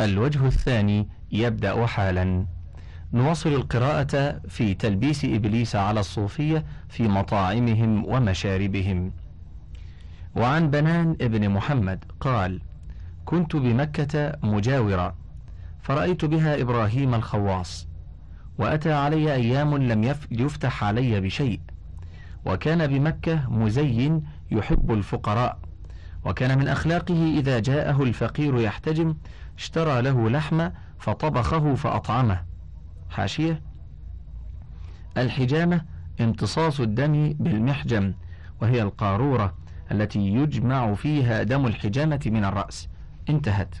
الوجه الثاني يبدأ حالا. نواصل القراءة في تلبيس إبليس على الصوفية في مطاعمهم ومشاربهم. وعن بنان ابن محمد قال كنت بمكة مجاورا فرأيت بها إبراهيم الخواص وأتى علي أيام لم يفتح علي بشيء وكان بمكة مزين يحب الفقراء وكان من أخلاقه إذا جاءه الفقير يحتجم اشترى له لحم فطبخه فأطعمه. حاشية. الحجامة امتصاص الدم بالمحجم وهي القارورة التي يجمع فيها دم الحجامة من الرأس. انتهت.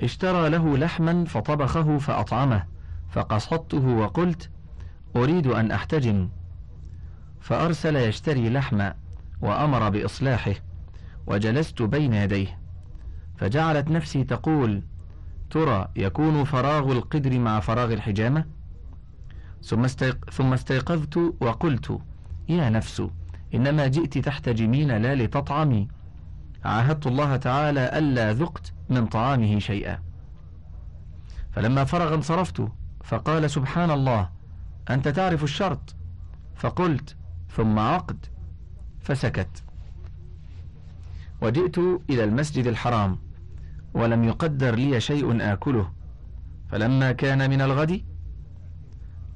اشترى له لحما فطبخه فأطعمه. فقصدته وقلت أريد أن أحتجم. فأرسل يشتري لحما وأمر بإصلاحه وجلست بين يديه. فجعلت نفسي تقول ترى يكون فراغ القدر مع فراغ الحجامة؟ ثم, استيق ثم استيقظت وقلت يا نفس إنما جئت تحتجمين لا لتطعمي. عاهدت الله تعالى ألا ذقت من طعامه شيئا. فلما فرغ انصرفت فقال سبحان الله أنت تعرف الشرط؟ فقلت ثم عقد فسكت. وجئت إلى المسجد الحرام. ولم يقدر لي شيء آكله. فلما كان من الغد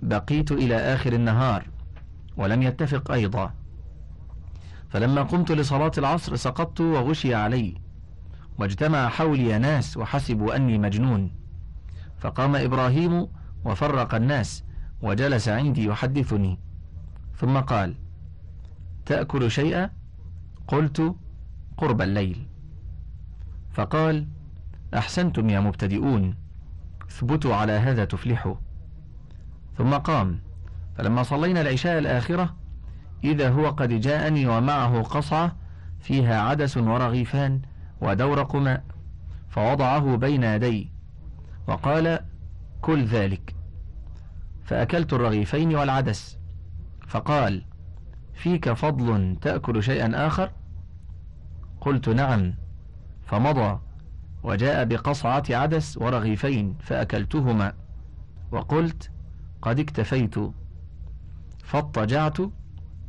بقيت إلى آخر النهار ولم يتفق أيضا. فلما قمت لصلاة العصر سقطت وغشي علي واجتمع حولي ناس وحسبوا أني مجنون. فقام إبراهيم وفرق الناس وجلس عندي يحدثني. ثم قال تأكل شيئا؟ قلت قرب الليل. فقال أحسنتم يا مبتدئون. اثبتوا على هذا تفلحوا. ثم قام. فلما صلينا العشاء الآخرة إذا هو قد جاءني ومعه قصعة فيها عدس ورغيفان ودورق ماء فوضعه بين يدي وقال كل ذلك. فأكلت الرغيفين والعدس. فقال فيك فضل تأكل شيئا آخر؟ قلت نعم. فمضى. وجاء بقصعة عدس ورغيفين فأكلتهما. وقلت قد اكتفيت. فاضطجعت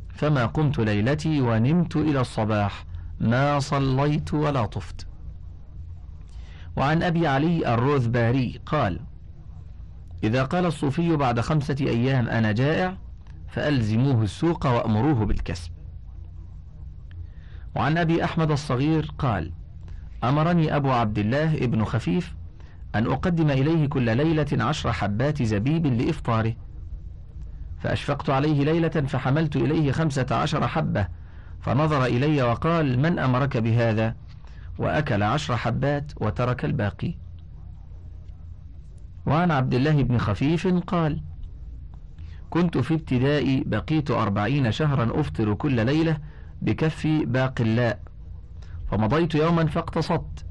فما قمت ليلتي ونمت إلى الصباح. ما صليت ولا طفت. وعن أبي علي الروذباري قال إذا قال الصوفي بعد خمسة أيام أنا جائع فألزموه السوق وأمروه بالكسب. وعن أبي أحمد الصغير قال أمرني أبو عبد الله ابن خفيف أن أقدم إليه كل ليلة عشر حبات زبيب لإفطاره. فأشفقت عليه ليلة فحملت إليه خمسة عشر حبة فنظر إلي وقال من أمرك بهذا؟ وأكل عشر حبات وترك الباقي. وعن عبد الله بن خفيف قال كنت في ابتدائي بقيت أربعين شهرا أفطر كل ليلة بكف باقلاء فمضيت يوما فاقتصدت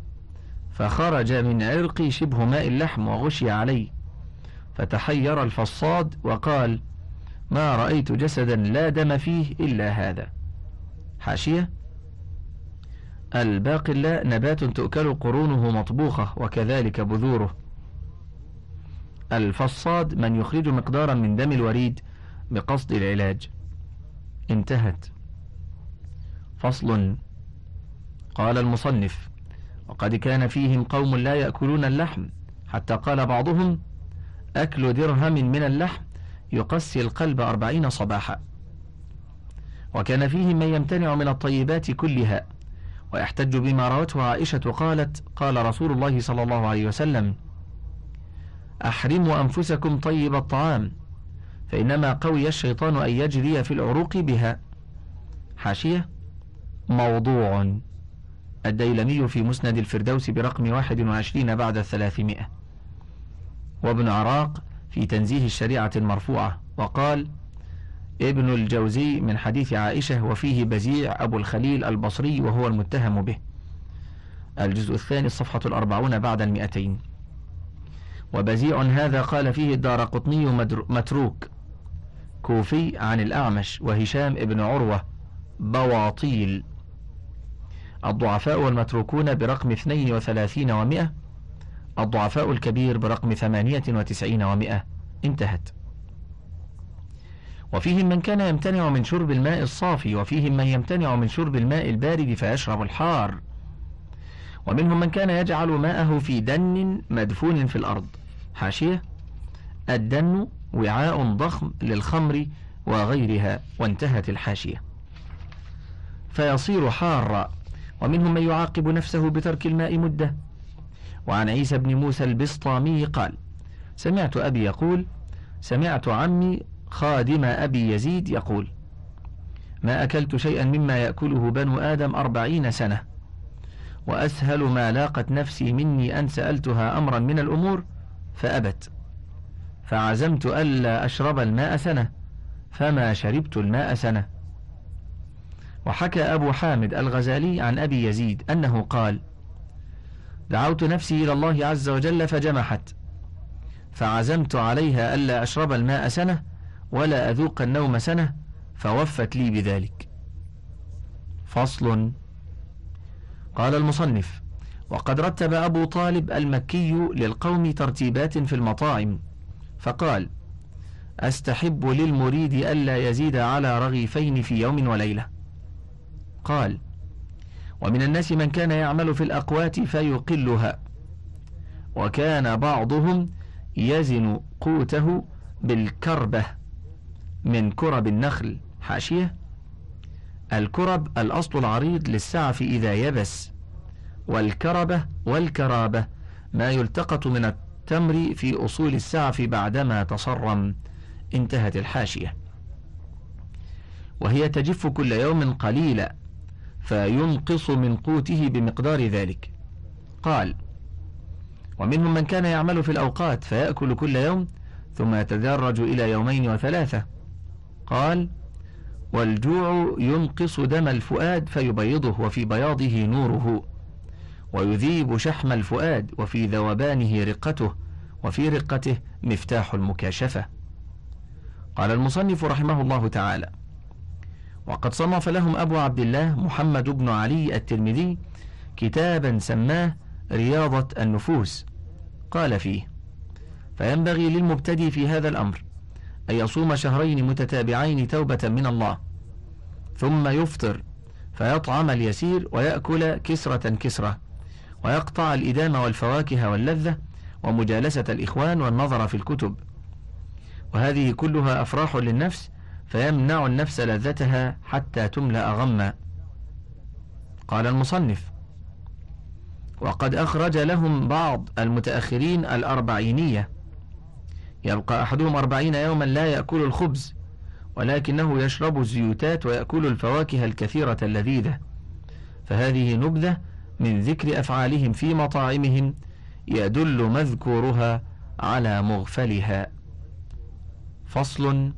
فخرج من عرقي شبه ماء اللحم وغشي علي فتحير الفصاد وقال ما رأيت جسدا لا دم فيه إلا هذا. حاشية الباقلاء نبات تؤكل قرونه مطبوخة وكذلك بذوره. الفصاد من يخرج مقدارا من دم الوريد بقصد العلاج. انتهت. فصل قال المصنف وقد كان فيهم قوم لا يأكلون اللحم حتى قال بعضهم أكل درهم من اللحم يقسي القلب أربعين صباحا. وكان فيهم من يمتنع من الطيبات كلها ويحتج بما روته عائشة قالت قال رسول الله صلى الله عليه وسلم أحرموا أنفسكم طيب الطعام فإنما قوي الشيطان أن يجري في العروق بها. حاشية؟ موضوع. الديلمي في مسند الفردوس برقم واحد وعشرين بعد الثلاثمائة. وابن عراق في تنزيه الشريعة المرفوعة. وقال ابن الجوزي من حديث عائشة وفيه بزيع أبو الخليل البصري وهو المتهم به الجزء الثاني الصفحة الأربعون بعد المئتين. وبزيع هذا قال فيه الدار قطني متروك. كوفي عن الأعمش وهشام ابن عروة بواطيل الضعفاء والمتروكون برقم 32 ومئة الضعفاء الكبير برقم ثمانية وتسعين ومائة انتهت. وفيهم من كان يمتنع من شرب الماء الصافي وفيهم من يمتنع من شرب الماء البارد فيشرب الحار. ومنهم من كان يجعل ماءه في دن مدفون في الأرض. حاشية الدن وعاء ضخم للخمر وغيرها وانتهت الحاشية. فيصير حارا. ومنهم من يعاقب نفسه بترك الماء مدة. وعن عيسى بن موسى البسطامي قال سمعت أبي يقول سمعت عمي خادم أبي يزيد يقول ما أكلت شيئا مما يأكله بنو آدم أربعين سنة وأسهل ما لاقت نفسي مني أن سألتها أمرا من الأمور فأبت. فعزمت ألا أشرب الماء سنة فما شربت الماء سنة. وحكى أبو حامد الغزالي عن أبي يزيد أنه قال دعوت نفسي إلى الله عز وجل فجمحت فعزمت عليها ألا أشرب الماء سنة ولا أذوق النوم سنة فوفت لي بذلك. فصل. قال المصنف وقد رتب أبو طالب المكي للقوم ترتيبات في المطاعم فقال أستحب للمريد ألا يزيد على رغيفين في يوم وليلة. قال ومن الناس من كان يعمل في الأقوات فيقلها وكان بعضهم يزن قوته بالكربة من كرب النخل. حاشية؟ الكرب الأصل العريض للسعف إذا يبس والكربة والكرابة ما يلتقط من التمر في أصول السعف بعدما تصرم. انتهت الحاشية. وهي تجف كل يوم قليلا. فينقص من قوته بمقدار ذلك. قال ومنهم من كان يعمل في الأوقات فيأكل كل يوم ثم يتدرج إلى يومين وثلاثة. قال والجوع ينقص دم الفؤاد فيبيضه وفي بياضه نوره ويذيب شحم الفؤاد وفي ذوبانه رقته وفي رقته مفتاح المكاشفة. قال المصنف رحمه الله تعالى وقد صنف لهم أبو عبد الله محمد بن علي الترمذي كتابا سماه رياضة النفوس. قال فيه فينبغي للمبتدي في هذا الأمر أن يصوم شهرين متتابعين توبة من الله ثم يفطر فيطعم اليسير ويأكل كسرة كسرة ويقطع الإدام والفواكه واللذة ومجالسة الإخوان والنظر في الكتب. وهذه كلها أفراح للنفس فيمنع النفس لذتها حتى تملأ غما. قال المصنف وقد أخرج لهم بعض المتأخرين الأربعينية. يبقى أحدهم أربعين يوما لا يأكل الخبز ولكنه يشرب الزيوتات ويأكل الفواكه الكثيرة اللذيذة. فهذه نبذة من ذكر أفعالهم في مطاعمهم يدل مذكورها على مغفلها. فصل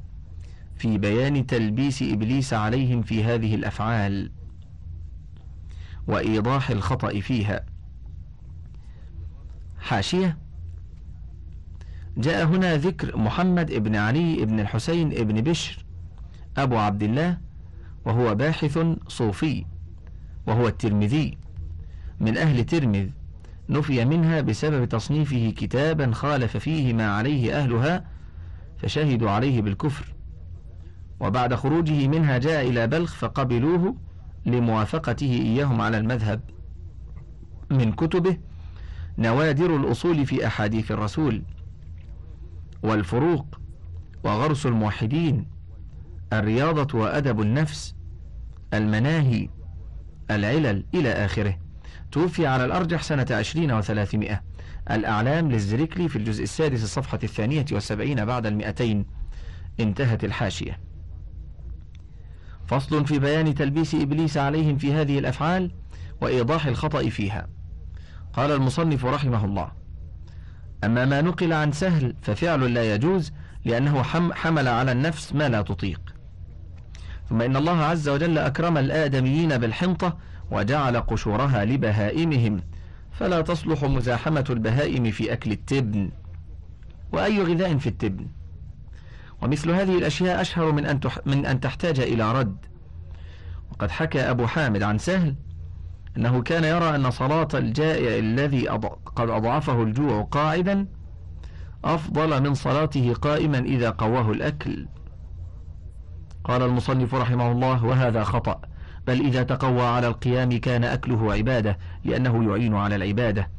في بيان تلبيس إبليس عليهم في هذه الأفعال وإيضاح الخطأ فيها. حاشية. جاء هنا ذكر محمد ابن علي ابن الحسين ابن بشر أبو عبد الله وهو باحث صوفي وهو الترمذي. من أهل ترمذ نفي منها بسبب تصنيفه كتابا خالف فيه ما عليه أهلها فشهدوا عليه بالكفر. وبعد خروجه منها جاء إلى بلخ فقبلوه لموافقته إياهم على المذهب. من كتبه نوادر الأصول في أحاديث الرسول والفروق وغرس الموحدين الرياضة وأدب النفس المناهي العلل إلى آخره. توفي على الأرجح سنة عشرين وثلاثمائة. الأعلام للزريكلي في الجزء السادس الصفحة الثانية والسبعين بعد المئتين. انتهت الحاشية. فصل في بيان تلبيس إبليس عليهم في هذه الأفعال وإيضاح الخطأ فيها. قال المصنف رحمه الله أما ما نقل عن سهل ففعل لا يجوز لأنه حمل على النفس ما لا تطيق. ثم إن الله عز وجل أكرم الآدميين بالحنطة وجعل قشورها لبهائمهم فلا تصلح مزاحمة البهائم في أكل التبن. وأي غذاء في التبن؟ ومثل هذه الأشياء أشهر من أن, تح من أن تحتاج إلى رد. وقد حكى أبو حامد عن سهل أنه كان يرى أن صلاة الجائع الذي قد أضعفه الجوع قاعدا أفضل من صلاته قائما إذا قواه الأكل. قال المصنف رحمه الله وهذا خطأ بل إذا تقوى على القيام كان أكله عبادة لأنه يعين على العبادة.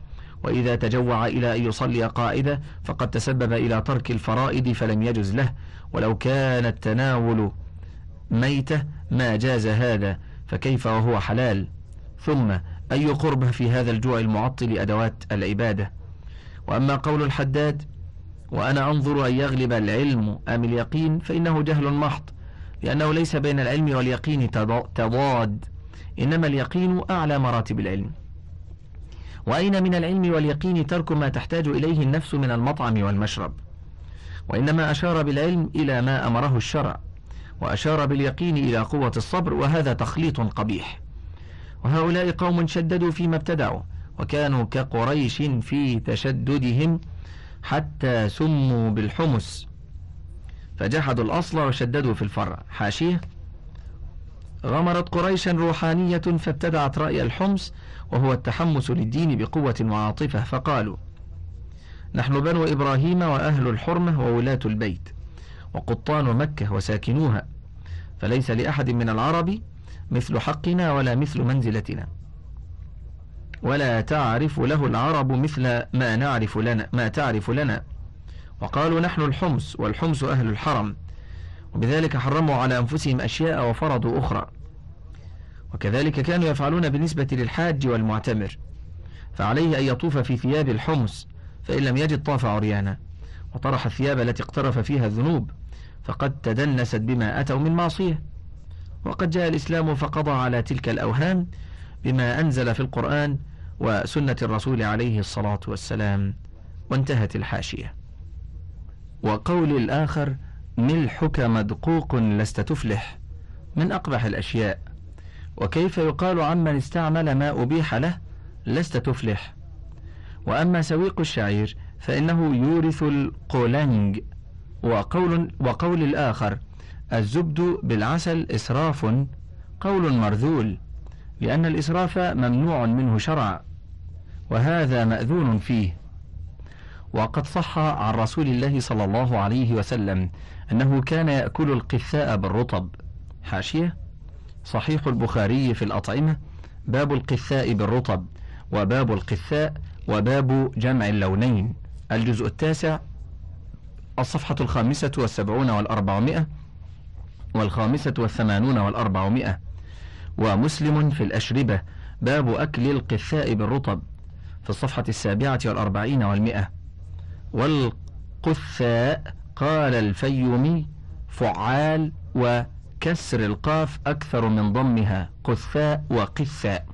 وإذا تجوع إلى أن يصلي قاعدة فقد تسبب إلى ترك الفرائض فلم يجز له. ولو كان التناول ميتة ما جاز هذا فكيف وهو حلال؟ ثم أي قربة في هذا الجوع المعطل أدوات العبادة؟ وأما قول الحداد وأنا أنظر أن يغلب العلم أم اليقين فإنه جهل محض لأنه ليس بين العلم واليقين تضاد. إنما اليقين أعلى مراتب العلم. وأين من العلم واليقين ترك ما تحتاج إليه النفس من المطعم والمشرب؟ وإنما أشار بالعلم إلى ما أمره الشرع وأشار باليقين إلى قوة الصبر وهذا تخليط قبيح. وهؤلاء قوم شددوا فيما ابتدعوا وكانوا كقريش في تشددهم حتى سموا بالحمس فجحدوا الأصل وشددوا في الفرع. حاشية غمرت قريشا روحانية فابتدعت رأي الحمس وهو التحمس للدين بقوة وعاطفة فقالوا نحن بنو إبراهيم وأهل الحرمة وولاة البيت وقطان مكة وساكنوها فليس لأحد من العرب مثل حقنا ولا مثل منزلتنا. ولا تعرف له العرب مثل ما نعرف لنا ما تعرف لنا. وقالوا نحن الحمس والحمس أهل الحرم وبذلك حرموا على أنفسهم أشياء وفرضوا أخرى. وكذلك كانوا يفعلون بالنسبة للحاج والمعتمر فعليه أن يطوف في ثياب الحمس فإن لم يجد طاف عريانا وطرح الثياب التي اقترف فيها الذنوب فقد تدنست بما أتوا من معصية. وقد جاء الإسلام فقضى على تلك الأوهام بما أنزل في القرآن وسنة الرسول عليه الصلاة والسلام وانتهت الحاشية. وقول الآخر ملحك مدقوق لست تفلح من أقبح الأشياء. وكيف يقال عمن استعمل ما أبيح له لست تفلح. وأما سويق الشعير فإنه يورث القولنج وقول, وقول الآخر الزبد بالعسل إسراف قول مرذول لأن الإسراف ممنوع منه شرعا وهذا مأذون فيه. وقد صح عن رسول الله صلى الله عليه وسلم أنه كان يأكل القثاء بالرطب. حاشية؟ صحيح البخاري في الأطعمة باب القثاء بالرطب وباب القثاء وباب جمع اللونين. الجزء التاسع الصفحة الخامسة والسبعون والأربعمائة والخامسة والثمانون والأربعمائة. ومسلم في الأشربة باب أكل القثاء بالرطب في الصفحة السابعة والأربعين والمئة والقثاء قال الفيومي فعال وكسر القاف أكثر من ضمها قثاء وقثاء.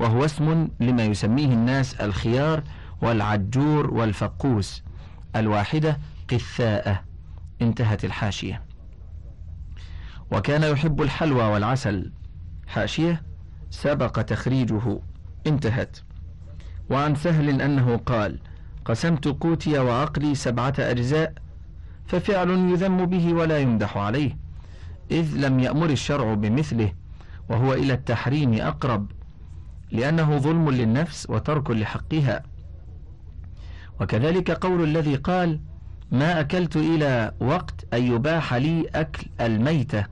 وهو اسم لما يسميه الناس الخيار والعجور والفقوس. الواحدة قثاءة. انتهت الحاشية. وكان يحب الحلوى والعسل. حاشية سبق تخريجه. انتهت. وعن سهل أنه قال قسمت قوتي وعقلي سبعة أجزاء ففعل يذم به ولا يمدح عليه. إذ لم يأمر الشرع بمثله وهو إلى التحريم أقرب لأنه ظلم للنفس وترك لحقها. وكذلك قول الذي قال ما أكلت إلى وقت أن يباح لي أكل الميتة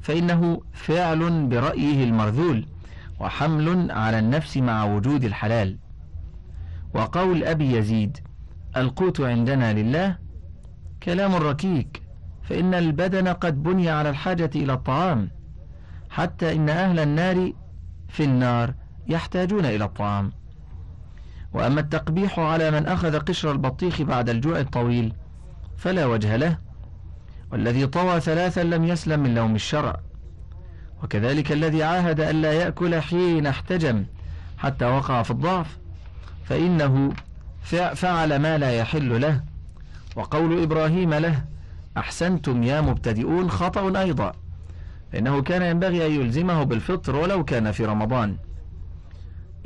فإنه فعل برأيه المرذول وحمل على النفس مع وجود الحلال. وقول أبي يزيد القوت عندنا لله كلام ركيك. فإن البدن قد بني على الحاجة إلى الطعام حتى إن أهل النار في النار يحتاجون إلى الطعام. وأما التقبيح على من أخذ قشر البطيخ بعد الجوع الطويل فلا وجه له والذي طوى ثلاثا لم يسلم من لوم الشرع. وكذلك الذي عاهد ألا يأكل حين احتجم حتى وقع في الضعف فإنه فعل ما لا يحل له. وقول إبراهيم له أحسنتم يا مبتدئون خطأ أيضا. فإنه كان ينبغي أن يلزمه بالفطر ولو كان في رمضان.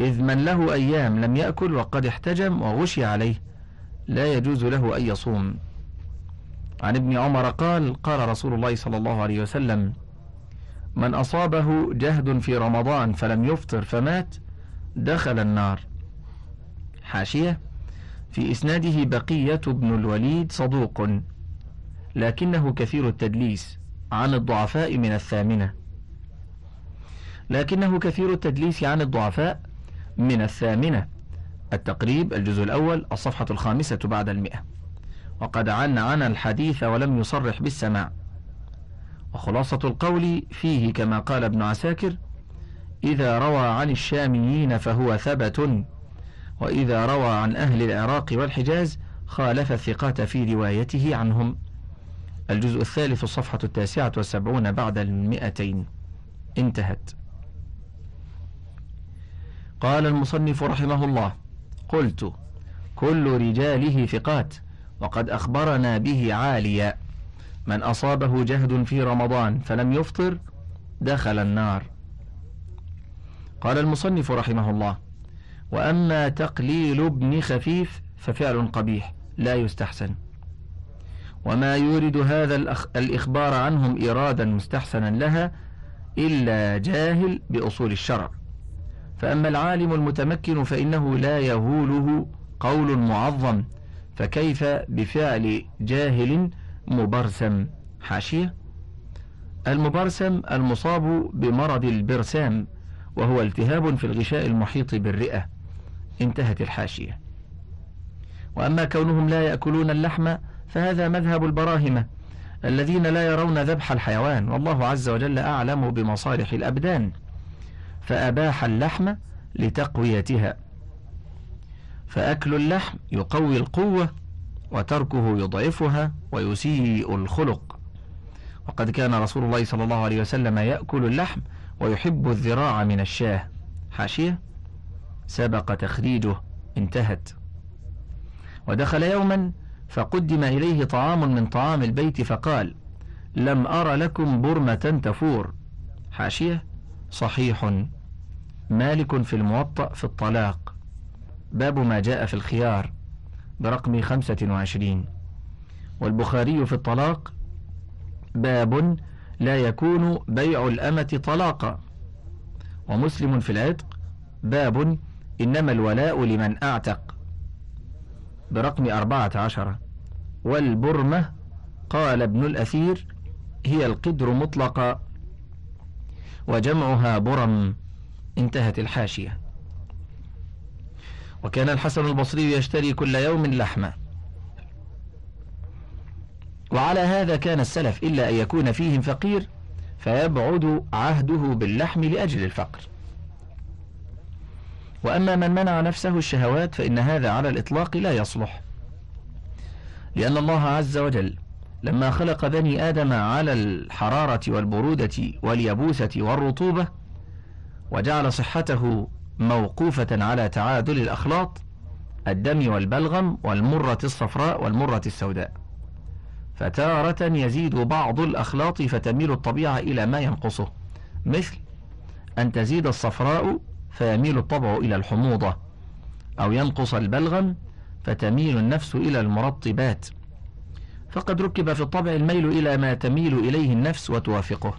إذ من له أيام لم يأكل وقد احتجم وغشي عليه لا يجوز له أن يصوم. عن ابن عمر قال قال رسول الله صلى الله عليه وسلم من أصابه جهد في رمضان فلم يفطر فمات دخل النار. حاشية في إسناده بقية بن الوليد صدوق. لكنه كثير التدليس عن الضعفاء من الثامنة. لكنه كثير التدليس عن الضعفاء من الثامنة. التقريب الجزء الأول الصفحة الخامسة بعد المئة. وقد عن عن الحديث ولم يصرح بالسماع. وخلاصة القول فيه كما قال ابن عساكر إذا روى عن الشاميين فهو ثبت وإذا روى عن أهل العراق والحجاز خالف الثقات في روايته عنهم. الجزء الثالث الصفحة التاسعة والسبعون بعد المئتين. انتهت. قال المصنف رحمه الله قلت كل رجاله ثقات وقد أخبرنا به عاليا. من أصابه جهد في رمضان فلم يفطر دخل النار. قال المصنف رحمه الله وأما تقليل ابن خفيف ففعل قبيح لا يستحسن. وما يورد هذا الإخبار عنهم إرادا مستحسنا لها إلا جاهل بأصول الشرع. فأما العالم المتمكن فإنه لا يهوله قول معظم فكيف بفعل جاهل مبرسم؟ حاشية. المبرسم المصاب بمرض البرسام وهو التهاب في الغشاء المحيط بالرئة. انتهت الحاشية. وأما كونهم لا يأكلون اللحم فهذا مذهب البراهمة الذين لا يرون ذبح الحيوان والله عز وجل أعلم بمصالح الأبدان. فأباح اللحم لتقويتها. فأكل اللحم يقوي القوة وتركه يضعفها ويسيء الخلق. وقد كان رسول الله صلى الله عليه وسلم يأكل اللحم ويحب الذراع من الشاه. حاشية؟ سبق تخريجه انتهت. ودخل يوما فقدم إليه طعام من طعام البيت فقال لم أر لكم برمة تفور. حاشية. صحيح. مالك في الموطأ في الطلاق. باب ما جاء في الخيار. برقم خمسة وعشرين. والبخاري في الطلاق. باب لا يكون بيع الأمة طلاقا. ومسلم في العتق. باب إنما الولاء لمن أعتق. برقم أربعة عشر. والبرمة قال ابن الأثير هي القدر مطلقا وجمعها برم. انتهت الحاشية. وكان الحسن البصري يشتري كل يوم لحمة وعلى هذا كان السلف إلا أن يكون فيهم فقير فيبعد عهده باللحم لأجل الفقر. وأما من منع نفسه الشهوات فإن هذا على الإطلاق لا يصلح. لأن الله عز وجل لما خلق بني آدم على الحرارة والبرودة واليبوسة والرطوبة وجعل صحته موقوفة على تعادل الأخلاط الدم والبلغم والمرة الصفراء والمرة السوداء. فتارة يزيد بعض الأخلاط فتميل الطبيعة إلى ما ينقصه مثل أن تزيد الصفراء فيميل الطبع إلى الحموضة أو ينقص البلغم فتميل النفس إلى المرطبات. فقد ركب في الطبع الميل إلى ما تميل إليه النفس وتوافقه.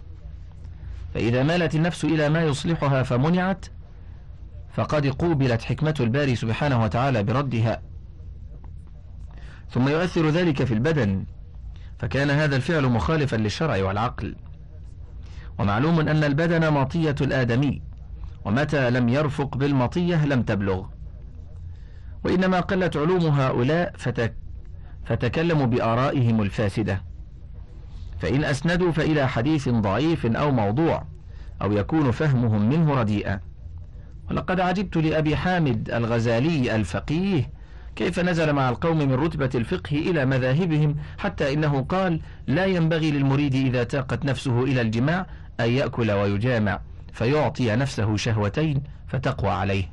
فإذا مالت النفس إلى ما يصلحها فمنعت فقد قوبلت حكمة الباري سبحانه وتعالى بردها. ثم يؤثر ذلك في البدن فكان هذا الفعل مخالفا للشرع والعقل. ومعلوم أن البدن مطية الآدمي. ومتى لم يرفق بالمطية لم تبلغ. وإنما قلت علوم هؤلاء فتك فتكلموا بآرائهم الفاسدة. فإن أسندوا فإلى حديث ضعيف أو موضوع أو يكون فهمهم منه رديئا. ولقد عجبت لأبي حامد الغزالي الفقيه كيف نزل مع القوم من رتبة الفقه إلى مذاهبهم حتى إنه قال لا ينبغي للمريد إذا تاقت نفسه إلى الجماع أن يأكل ويجامع. فيعطي نفسه شهوتين فتقوى عليه.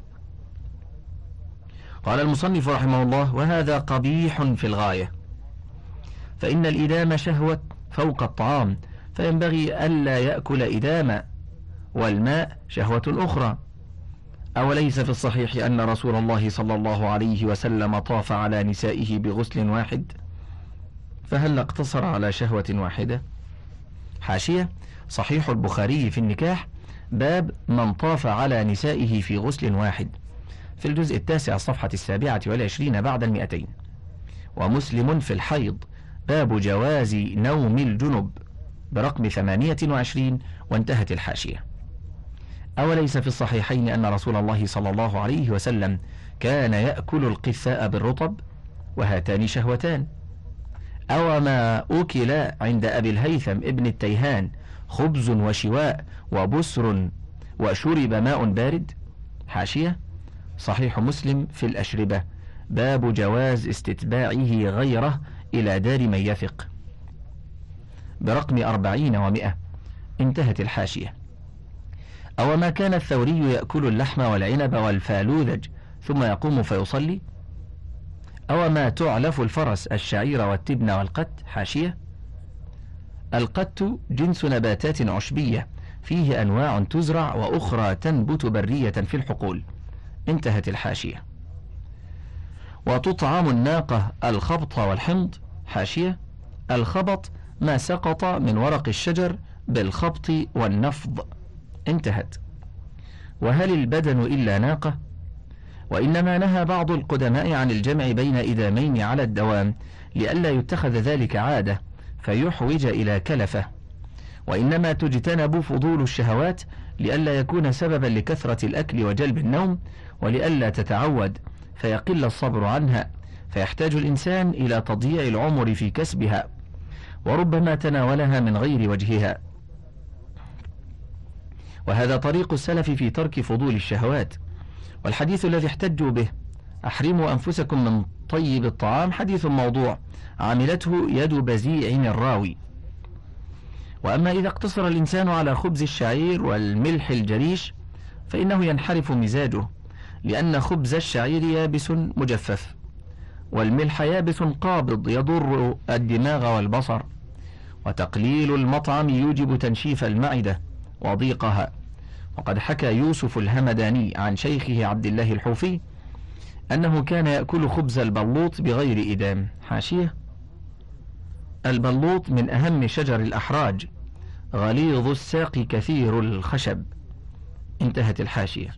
قال المصنف رحمه الله وهذا قبيح في الغاية. فإن الإدام شهوة فوق الطعام فينبغي ألا يأكل إداما والماء شهوة أخرى. أوليس في الصحيح أن رسول الله صلى الله عليه وسلم طاف على نسائه بغسل واحد؟ فهل اقتصر على شهوة واحدة؟ حاشية صحيح البخاري في النكاح باب من طاف على نسائه في غسل واحد. في الجزء التاسع الصفحة السابعة والعشرين بعد المئتين. ومسلم في الحيض. باب جواز نوم الجنب برقم ثمانية وعشرين وانتهت الحاشية. أوليس في الصحيحين أن رسول الله صلى الله عليه وسلم كان يأكل القثاء بالرطب؟ وهاتان شهوتان. أو ما أكل عند أبي الهيثم ابن التيهان خبز وشواء وبسر وشرب ماء بارد. حاشية. صحيح مسلم في الأشربة. باب جواز استتباعه غيره إلى دار من يثق. برقم أربعين ومائة انتهت الحاشية. أو ما كان الثوري يأكل اللحم والعنب والفالوذج ثم يقوم فيصلي؟ أو ما تعلف الفرس الشعير والتبن والقت حاشية. القت جنس نباتات عشبية فيه أنواع تزرع وأخرى تنبت برية في الحقول. انتهت الحاشية. وتطعم الناقة الخبط والحمض حاشية. الخبط ما سقط من ورق الشجر بالخبط والنفض. انتهت. وهل البدن إلا ناقة؟ وإنما نهى بعض القدماء عن الجمع بين إدامين على الدوام لئلا يتخذ ذلك عادة. فيحوج إلى كلفة. وإنما تجتنب فضول الشهوات لئلا يكون سببا لكثرة الأكل وجلب النوم ولئلا تتعود فيقل الصبر عنها فيحتاج الإنسان إلى تضييع العمر في كسبها. وربما تناولها من غير وجهها. وهذا طريق السلف في ترك فضول الشهوات. والحديث الذي احتجوا به أحرموا أنفسكم من طيب الطعام. حديث موضوع. عملته يد بزيع الراوي. وأما إذا اقتصر الإنسان على خبز الشعير والملح الجريش فإنه ينحرف مزاجه لأن خبز الشعير يابس مجفف والملح يابس قابض يضر الدماغ والبصر. وتقليل المطعم يوجب تنشيف المعدة وضيقها. وقد حكى يوسف الهمداني عن شيخه عبد الله الحوفي أنه كان يأكل خبز البلوط بغير إدام. حاشية. البلوط من أهم شجر الأحراج. غليظ الساق كثير الخشب. انتهت الحاشية.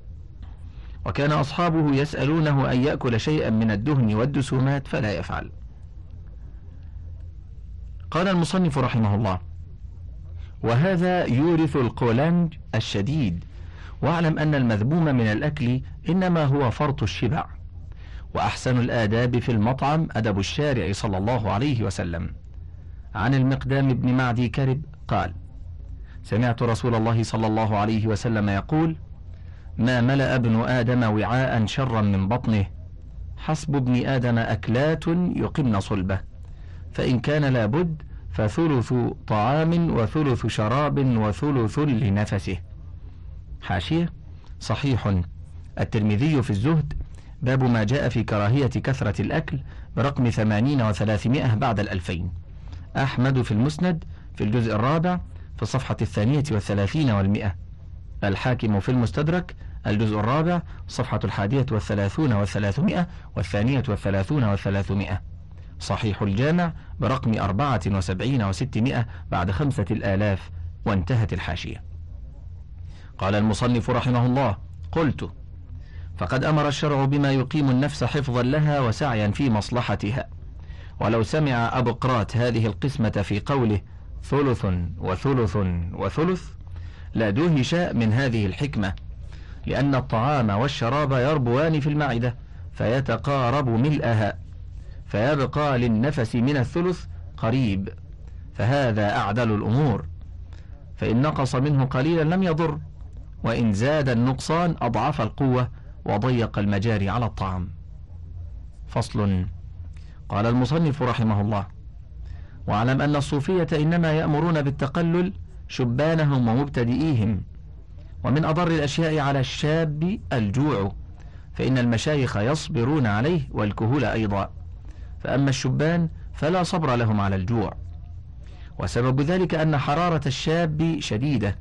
وكان أصحابه يسألونه أن يأكل شيئا من الدهن والدسومات فلا يفعل. قال المصنف رحمه الله وهذا يورث القولنج الشديد. واعلم أن المذموم من الأكل إنما هو فرط الشبع. وأحسن الآداب في المطعم أدب الشارع صلى الله عليه وسلم. عن المقدام بن معدي كرب قال سمعت رسول الله صلى الله عليه وسلم يقول ما ملأ ابن آدم وعاء شرا من بطنه حسب ابن آدم أكلات يقمن صلبه فإن كان لابد فثلث طعام وثلث شراب وثلث لنفسه. حاشية صحيح. الترمذي في الزهد باب ما جاء في كراهية كثرة الأكل برقم ثمانين وثلاثمائة بعد الألفين. أحمد في المسند في الجزء الرابع في الصفحة الثانية والثلاثين والمئة. الحاكم في المستدرك الجزء الرابع صفحة الحادية والثلاثون والثلاثمائة والثانية والثلاثون والثلاثمائة. صحيح الجامع برقم أربعة وسبعين وستمائة بعد خمسة الآلاف وانتهت الحاشية. قال المصنف رحمه الله قلت فقد أمر الشرع بما يقيم النفس حفظا لها وسعيا في مصلحتها. ولو سمع أبو قرات هذه القسمة في قوله ثلث وثلث وثلث لدهش من هذه الحكمة لأن الطعام والشراب يربوان في المعدة فيتقارب ملئها فيبقى للنفس من الثلث قريب فهذا أعدل الأمور. فإن نقص منه قليلا لم يضر وإن زاد النقصان أضعف القوة وضيق المجاري على الطعام. فصل. قال المصنف رحمه الله واعلم أن الصوفية إنما يأمرون بالتقلل شبانهم ومبتدئيهم ومن أضر الأشياء على الشاب الجوع فإن المشايخ يصبرون عليه والكهول أيضا فأما الشبان فلا صبر لهم على الجوع. وسبب ذلك أن حرارة الشاب شديدة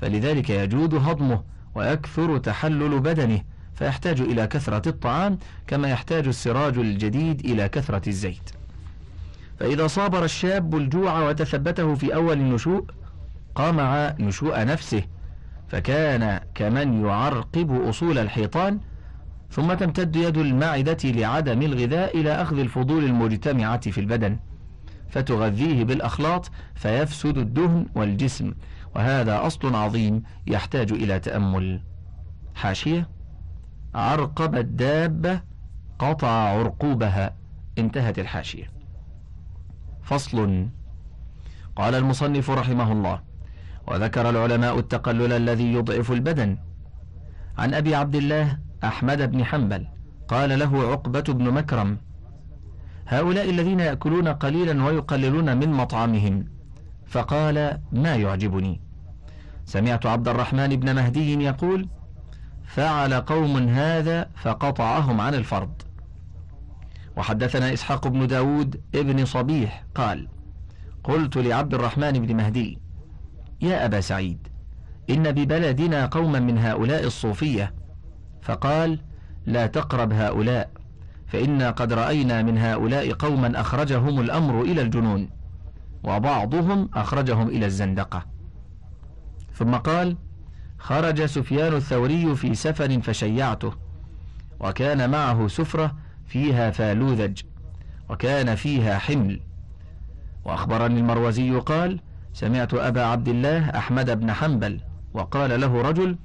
فلذلك يجود هضمه ويكثر تحلل بدنه فيحتاج إلى كثرة الطعام كما يحتاج السراج الجديد إلى كثرة الزيت. فإذا صابر الشاب الجوع وتثبته في أول النشوء قامع نشوء نفسه فكان كمن يعرقب أصول الحيطان ثم تمتد يد المعدة لعدم الغذاء إلى أخذ الفضول المجتمعة في البدن فتغذيه بالأخلاط فيفسد الدهن والجسم وهذا أصل عظيم يحتاج إلى تأمل. حاشية. عرقب الدابة قطع عرقوبها. انتهت الحاشية. فصل. قال المصنف رحمه الله وذكر العلماء التقلل الذي يضعف البدن. عن أبي عبد الله أحمد بن حنبل قال له عقبة بن مكرم هؤلاء الذين يأكلون قليلا ويقللون من مطعمهم. فقال ما يعجبني. سمعت عبد الرحمن بن مهدي يقول فعل قوم هذا فقطعهم عن الفرض. وحدثنا إسحاق بن داود ابن صبيح قال قلت لعبد الرحمن بن مهدي يا أبا سعيد إن ببلدنا قوما من هؤلاء الصوفية. فقال لا تقرب هؤلاء فإنا قد رأينا من هؤلاء قوما أخرجهم الأمر إلى الجنون وبعضهم أخرجهم إلى الزندقة. ثم قال خرج سفيان الثوري في سفر فشيعته وكان معه سفرة فيها فالوذج وكان فيها حمل. وأخبرني المروزي قال سمعت أبا عبد الله أحمد بن حنبل وقال له رجل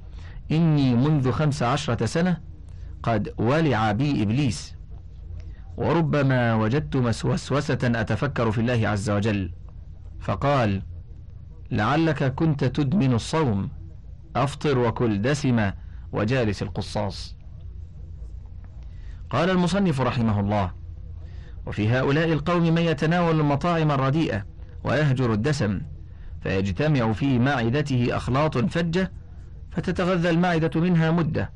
إني منذ خمس عشرة سنة قد ولع بي إبليس وربما وجدت مسوسوسة أتفكر في الله عز وجل. فقال لعلك كنت تدمن الصوم أفطر وكل دسمة وجالس القصاص. قال المصنف رحمه الله وفي هؤلاء القوم من يتناول المطاعم الرديئة ويهجر الدسم فيجتمع في معدته أخلاط فجة فتتغذى المعدة منها مدة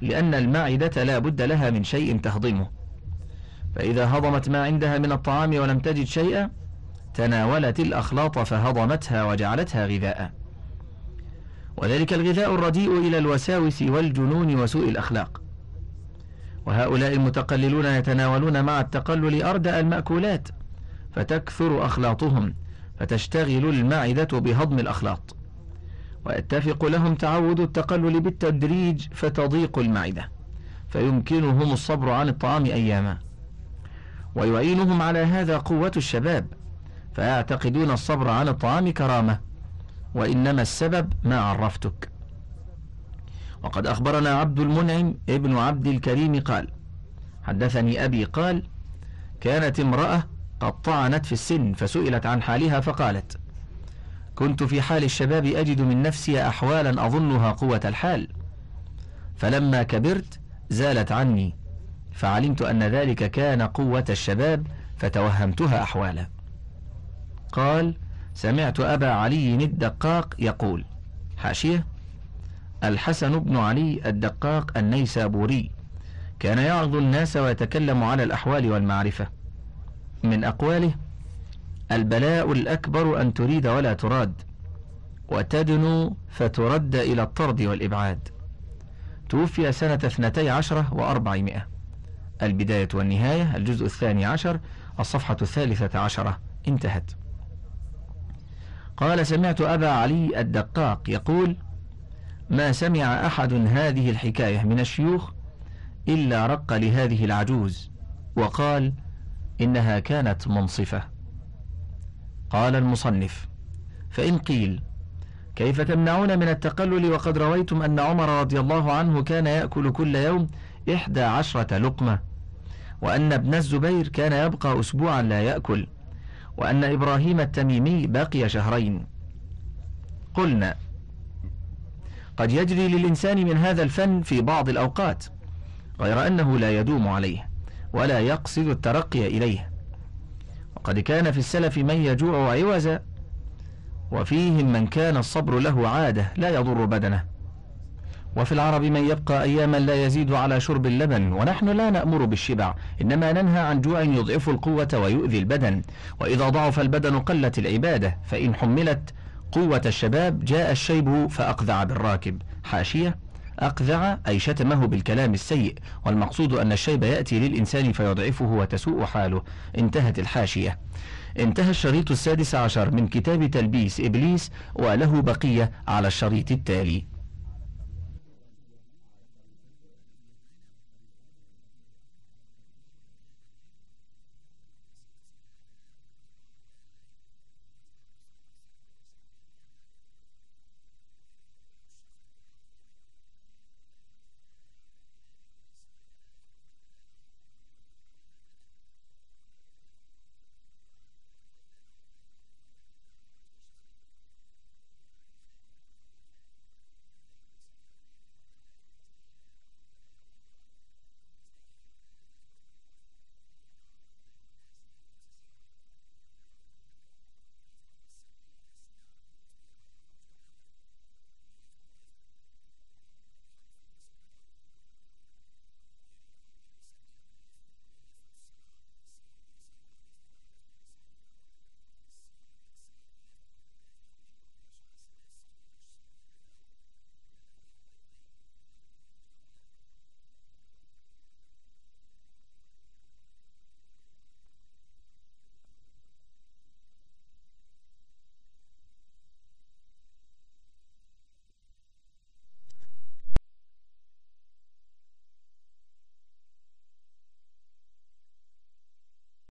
لأن المعدة لا بد لها من شيء تهضمه. فإذا هضمت ما عندها من الطعام ولم تجد شيئا تناولت الأخلاط فهضمتها وجعلتها غذاء. وذلك الغذاء الرديء إلى الوساوس والجنون وسوء الأخلاق. وهؤلاء المتقللون يتناولون مع التقلل أردأ المأكولات فتكثر أخلاطهم فتشتغل المعدة بهضم الأخلاط. ويتفق لهم تعود التقلل بالتدريج فتضيق المعدة فيمكنهم الصبر عن الطعام أياما. ويعينهم على هذا قوة الشباب فيعتقدون الصبر عن الطعام كرامة. وإنما السبب ما عرفتك. وقد أخبرنا عبد المنعم ابن عبد الكريم قال حدثني أبي قال كانت امرأة قد طعنت في السن فسئلت عن حالها فقالت كنت في حال الشباب أجد من نفسي أحوالا أظنها قوة الحال. فلما كبرت زالت عني فعلمت أن ذلك كان قوة الشباب فتوهمتها أحوالا. قال سمعت أبا علي الدقاق يقول حاشية الحسن بن علي الدقاق النيسابوري كان يعظ الناس ويتكلم على الأحوال والمعرفة. من أقواله البلاء الأكبر أن تريد ولا تراد وتدنو فترد إلى الطرد والإبعاد. توفي سنة اثنتي عشرة وأربعمائة. البداية والنهاية الجزء الثاني عشر الصفحة الثالثة عشرة. انتهت. قال سمعت أبا علي الدقاق يقول ما سمع أحد هذه الحكاية من الشيوخ إلا رق لهذه العجوز وقال إنها كانت منصفة. قال المصنف فإن قيل كيف تمنعون من التقلل وقد رويتم أن عمر رضي الله عنه كان يأكل كل يوم إحدى عشرة لقمة وأن ابن الزبير كان يبقى أسبوعا لا يأكل وأن إبراهيم التميمي بقي شهرين. قلنا قد يجري للإنسان من هذا الفن في بعض الأوقات غير أنه لا يدوم عليه ولا يقصد الترقي إليه. وقد كان في السلف من يجوع عوزا وفيهم من كان الصبر له عادة لا يضر بدنه. وفي العرب من يبقى أياما لا يزيد على شرب اللبن ونحن لا نأمر بالشبع إنما ننهى عن جوع يضعف القوة ويؤذي البدن. وإذا ضعف البدن قلت العبادة فإن حملت قوة الشباب جاء الشيب فأقذع بالراكب. حاشية أقذع أي شتمه بالكلام السيء والمقصود أن الشيب يأتي للإنسان فيضعفه وتسوء حاله. انتهت الحاشية. انتهى الشريط السادس عشر من كتاب تلبيس إبليس وله بقية على الشريط التالي.